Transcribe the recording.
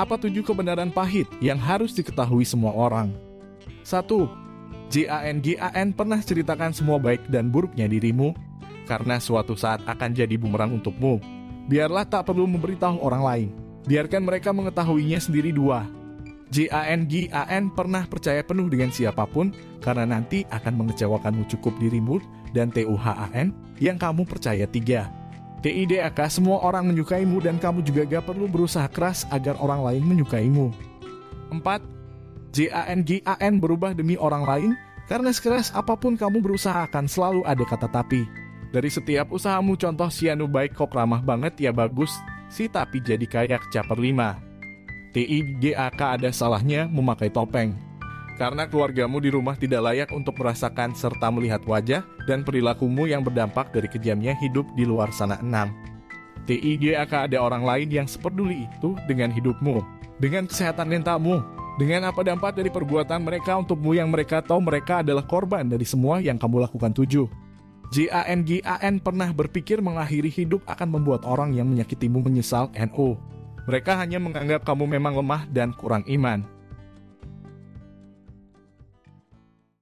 Apa tujuh kebenaran pahit yang harus diketahui semua orang? 1. JAN-GAN pernah ceritakan semua baik dan buruknya dirimu, karena suatu saat akan jadi bumerang untukmu. Biarlah tak perlu memberitahu orang lain. Biarkan mereka mengetahuinya sendiri dua. JAN-GAN pernah percaya penuh dengan siapa pun, karena nanti akan mengecewakanmu cukup dirimu, dan TUHAN yang kamu percaya tiga. TIDAK semua orang menyukaimu dan kamu juga gak perlu berusaha keras agar orang lain menyukaimu. 4. JAN-GAN berubah demi orang lain karena sekeras apa pun kamu berusaha akan selalu ada kata tapi. Dari setiap usahamu contoh si anu baik kok ramah banget ya bagus, si tapi jadi kayak caper 5. TIGAK ada salahnya memakai topeng. Karena keluargamu di rumah tidak layak untuk merasakan serta melihat wajah dan perilakumu yang berdampak dari kejamnya hidup di luar sana 6. TIGAK ada orang lain yang seperduli itu dengan hidupmu, dengan kesehatan mentalmu, dengan apa dampak dari perbuatan mereka untukmu yang mereka tahu mereka adalah korban dari semua yang kamu lakukan tujuh. JAN-GAN pernah berpikir mengakhiri hidup akan membuat orang yang menyakitimu menyesal NO. Mereka hanya menganggap kamu memang lemah dan kurang iman.